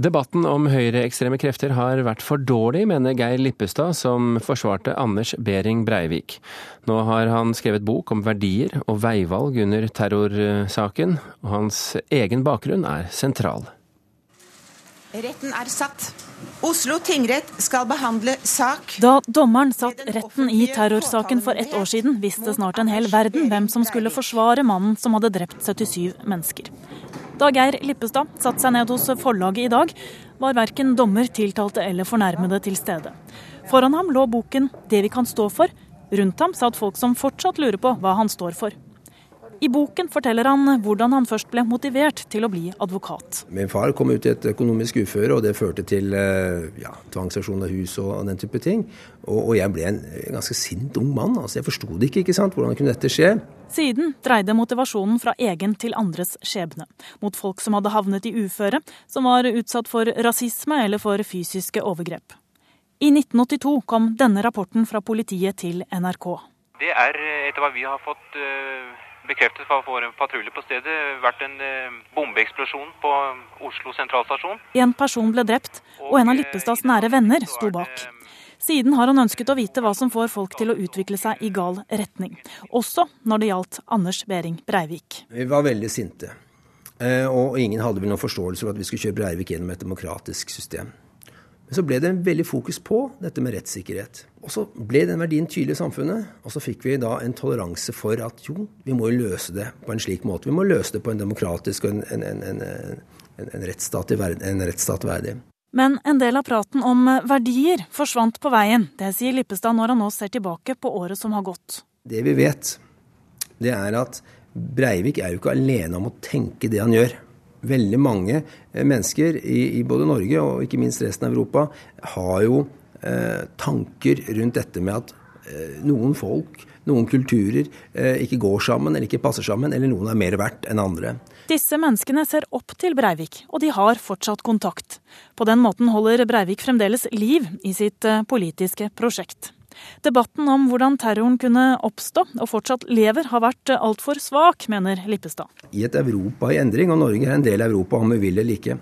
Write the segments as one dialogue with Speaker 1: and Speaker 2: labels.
Speaker 1: Debatten om høyreekstreme krefter har vært for dårlig, mener Geir Lippestad, som forsvarte Anders Behring Breivik. Nå har han skrevet bok om verdier og veivalg under terrorsaken, og hans egen bakgrunn er sentral.
Speaker 2: Retten er satt. Oslo tingrett skal behandle sak
Speaker 3: Da dommeren satt retten i terrorsaken for ett år siden, visste snart en hel verden hvem som skulle forsvare mannen som hadde drept 77 mennesker. Da Geir Lippestad satte seg ned hos forlaget i dag, var verken dommer, tiltalte eller fornærmede til stede. Foran ham lå boken 'Det vi kan stå for'. Rundt ham satt folk som fortsatt lurer på hva han står for. I boken forteller han hvordan han først ble motivert til å bli advokat.
Speaker 4: Min far kom ut i et økonomisk uføre, og det førte til eh, ja, tvangsaksjon av hus og den type ting. Og, og jeg ble en ganske sint ung mann. altså Jeg forsto det ikke. ikke sant? Hvordan kunne dette skje?
Speaker 3: Siden dreide motivasjonen fra egen til andres skjebne. Mot folk som hadde havnet i uføre, som var utsatt for rasisme eller for fysiske overgrep. I 1982 kom denne rapporten fra politiet til NRK.
Speaker 5: Det er, etter hva vi har fått uh bekreftet fra våre patruljer på stedet, vært en eh, bombeeksplosjon på Oslo sentralstasjon.
Speaker 3: En person ble drept, og en av Lippestads nære venner sto bak. Siden har han ønsket å vite hva som får folk til å utvikle seg i gal retning. Også når det gjaldt Anders Behring Breivik.
Speaker 4: Vi var veldig sinte. Eh, og ingen hadde vel noen forståelse for at vi skulle kjøre Breivik gjennom et demokratisk system. Men så ble det en veldig fokus på dette med rettssikkerhet. Og så ble den verdien tydelig i samfunnet. Og så fikk vi da en toleranse for at jo, vi må jo løse det på en slik måte. Vi må løse det på en demokratisk og en, en, en, en rettsstat, rettsstat verdig.
Speaker 3: Men en del av praten om verdier forsvant på veien. Det sier Lippestad når han nå ser tilbake på året som har gått.
Speaker 4: Det vi vet, det er at Breivik er jo ikke alene om å tenke det han gjør veldig mange eh, mennesker i, i, både Norge og ikke minst resten av Europa har jo eh, tanker rundt dette med at eh, noen folk, noen kulturer, eh, ikke går sammen eller ikke passer sammen, eller noen er mer verdt enn andre.
Speaker 3: Disse menneskene ser opp til Breivik, og de har fortsatt kontakt. På den måten holder Breivik fremdeles liv i sitt eh, politiske prosjekt. Debatten om hvordan terroren kunne oppstå og fortsatt lever, har vært altfor svak, mener Lippestad.
Speaker 4: I et Europa i endring, og Norge er en del av Europa om vi vil eller ikke,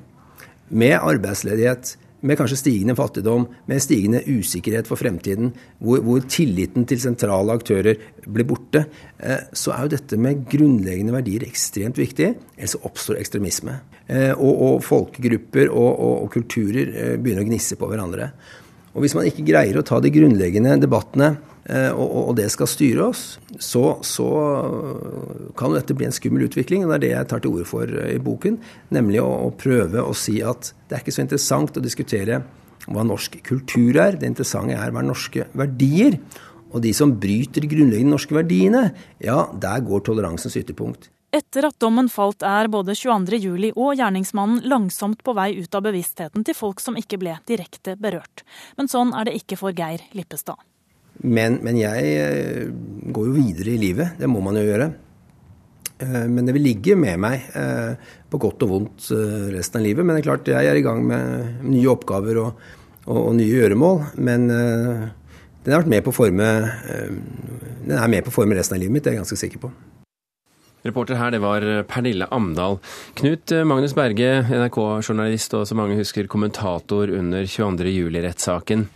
Speaker 4: med arbeidsledighet, med kanskje stigende fattigdom, med stigende usikkerhet for fremtiden, hvor, hvor tilliten til sentrale aktører blir borte, eh, så er jo dette med grunnleggende verdier ekstremt viktig. Ellers oppstår ekstremisme. Eh, og, og folkegrupper og, og, og kulturer eh, begynner å gnisse på hverandre. Og hvis man ikke greier å ta de grunnleggende debattene, eh, og, det skal styre oss, så, så kan dette bli en skummel utvikling. og Det er det jeg tar til orde for eh, i boken. Nemlig å, å prøve å si at det er ikke så interessant å diskutere hva norsk kultur er. Det interessante er hva norske verdier. Og de som bryter de grunnleggende norske verdiene, ja, der går toleransens ytterpunkt.
Speaker 3: Etter at dommen falt, er både 22.07 og gjerningsmannen langsomt på vei ut av bevisstheten til folk som ikke ble direkte berørt. Men sånn er det ikke for Geir Lippestad.
Speaker 4: Men, men jeg eh, går jo videre i livet. Det må man jo gjøre. Eh, men det vil ligge med meg eh, på godt og vondt resten av livet. Men det er klart, jeg er i gang med nye oppgaver og, og, og nye gjøremål. Men den, har vært med på forme, den er med på å forme resten av livet mitt, det er jeg ganske sikker på.
Speaker 1: Reporter her, det var Pernille Amdal. Knut Magnus Berge, NRK-journalist og som mange husker kommentator under 22.07-rettssaken.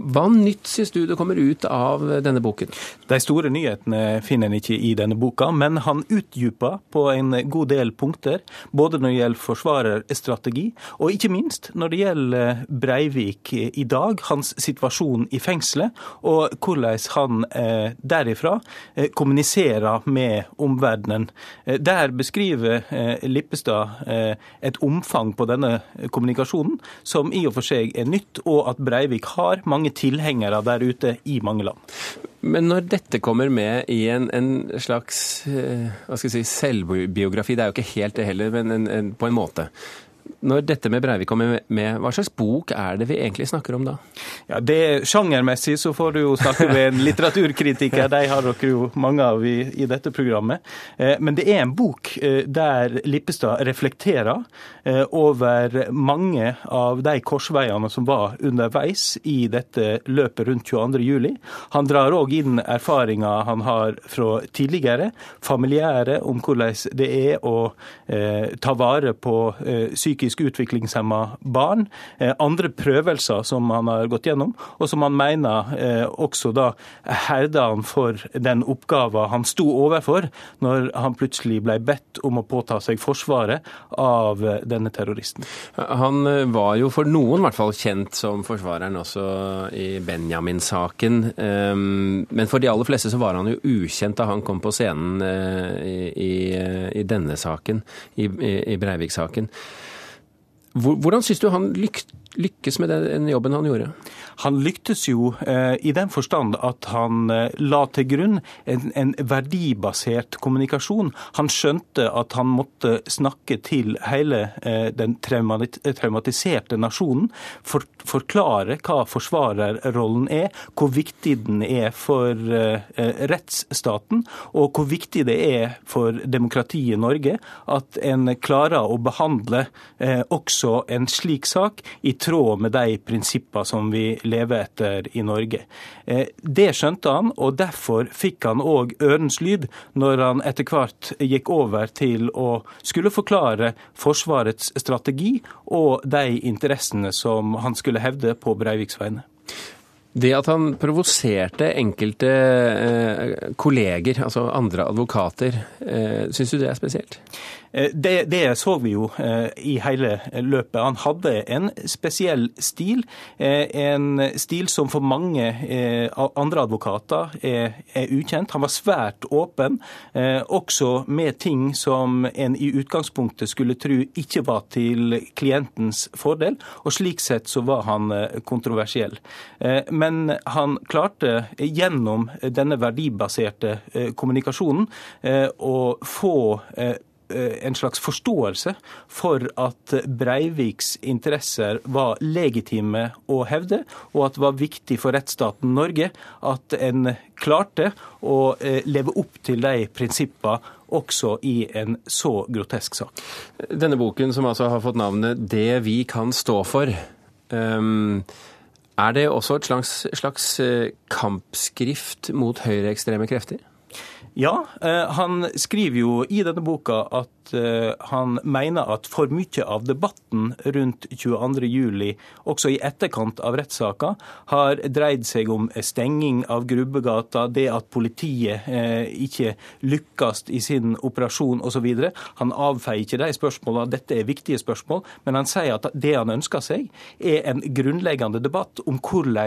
Speaker 1: Hva nytt syns du det kommer ut av denne boken?
Speaker 6: De store nyhetene finner en ikke i denne boka, men han utdyper på en god del punkter. Både når det gjelder forsvarerstrategi, og ikke minst når det gjelder Breivik i dag, hans situasjon i fengselet, og hvordan han eh, derifra eh, kommuniserer med omverdenen. Eh, der beskriver Lippestad et omfang på denne kommunikasjonen som i og for seg er nytt, og at Breivik har mange mange tilhengere der ute i mange land.
Speaker 1: Men når dette kommer med i en, en slags eh, hva skal jeg si, selvbiografi, det er jo ikke helt det heller, men en, en, på en måte når dette med Breivik kommer med, hva slags bok er det vi egentlig snakker om da?
Speaker 6: Ja, det Sjangermessig så får du jo snakke med en litteraturkritiker, de har dere jo mange av i, i dette programmet. Eh, men det er en bok eh, der Lippestad reflekterer eh, over mange av de korsveiene som var underveis i dette løpet rundt 22.07. Han drar òg inn erfaringer han har fra tidligere, familiære, om hvordan det er å ta vare på psykisk psykisk utviklingshemma barn. Andre prøvelser som han har gått gjennom, og som han mener også da herda han for den oppgaven han sto overfor når han plutselig ble bedt om å påta seg forsvaret av denne terroristen.
Speaker 1: Han var jo for noen i hvert fall kjent som forsvareren også i Benjamin-saken. Ehm, men for de aller fleste så var han jo ukjent da han kom på scenen eh, i, i, i denne saken, i, i Breivik-saken. Hvordan syns du han lykkes med den jobben han gjorde?
Speaker 6: Han lyktes jo eh, i den forstand at han eh, la til grunn en, en, verdibasert kommunikasjon. Han skjønte at han måtte snakke til hele eh, den traumatiserte nasjonen. For, forklare hva forsvarerrollen er, hvor viktig den er for rettsstaten, og hvor viktig det er for demokratiet i Norge at en klarer å behandle også en slik sak i tråd med de prinsippene som vi leve etter i Norge. Eh, det skjønte han, og derfor fikk han òg ørens lyd når han etter hvert gikk over til å skulle forklare Forsvarets strategi og de interessene som han skulle hevde på Breiviks vegne.
Speaker 1: Det at han provoserte enkelte eh, kolleger, altså andre advokater, eh, syns du det er spesielt?
Speaker 6: Eh, det, det, så vi jo eh, i hele løpet. Han hadde en spesiell stil. En stil som for mange andre advokater er, er ukjent. Han var svært åpen, også med ting som en i utgangspunktet skulle tro ikke var til klientens fordel. Og slik sett så var han kontroversiell. Men han klarte gjennom denne verdibaserte kommunikasjonen å få Eh, en slags forståelse for at Breiviks interesser var legitime å hevde, og at det var viktig for rettsstaten Norge at en klarte å eh, leve opp til de prinsippene også i en så grotesk sak.
Speaker 1: Denne boken, som altså har fått navnet 'Det vi kan stå for', um, er det også et slags, slags eh, kampskrift mot høyreekstreme krefter?
Speaker 6: Ja, han skriver jo i denne boka at Eh, han mener at for mye av debatten rundt 22.07, også i etterkant av rettssaka, har dreid seg om stenging av Grubbegata, det at politiet eh, ikke lykkes i sin operasjon osv. Han avfeier ikke de spørsmålene, dette er viktige spørsmål, men han sier at det han ønsker seg, er en grunnleggende debatt om hvordan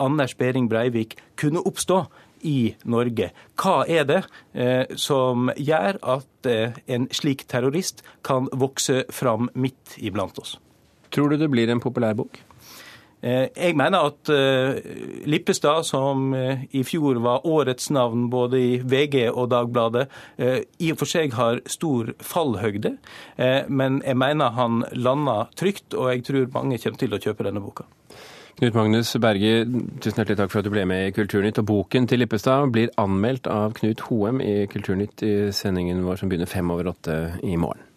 Speaker 6: Anders Behring Breivik kunne oppstå i Norge. Hva er det eh, som gjør at eh, en slik terrorist kan vokse fram midt iblant oss?
Speaker 1: Tror du det blir en populær bok?
Speaker 6: Eh, jeg mener at eh, Lippestad, som eh, i fjor var årets navn både i VG og Dagbladet, i og for seg har stor fallhøgde. Men jeg mener han landa trygt, og jeg tror mange kommer til å kjøpe denne boka.
Speaker 1: Knut Magnus Berge, tusen hjertelig takk for at du ble med i Kulturnytt. Og boken til Lippestad blir anmeldt av Knut Hoem i Kulturnytt i sendingen vår som begynner fem over åtte i morgen.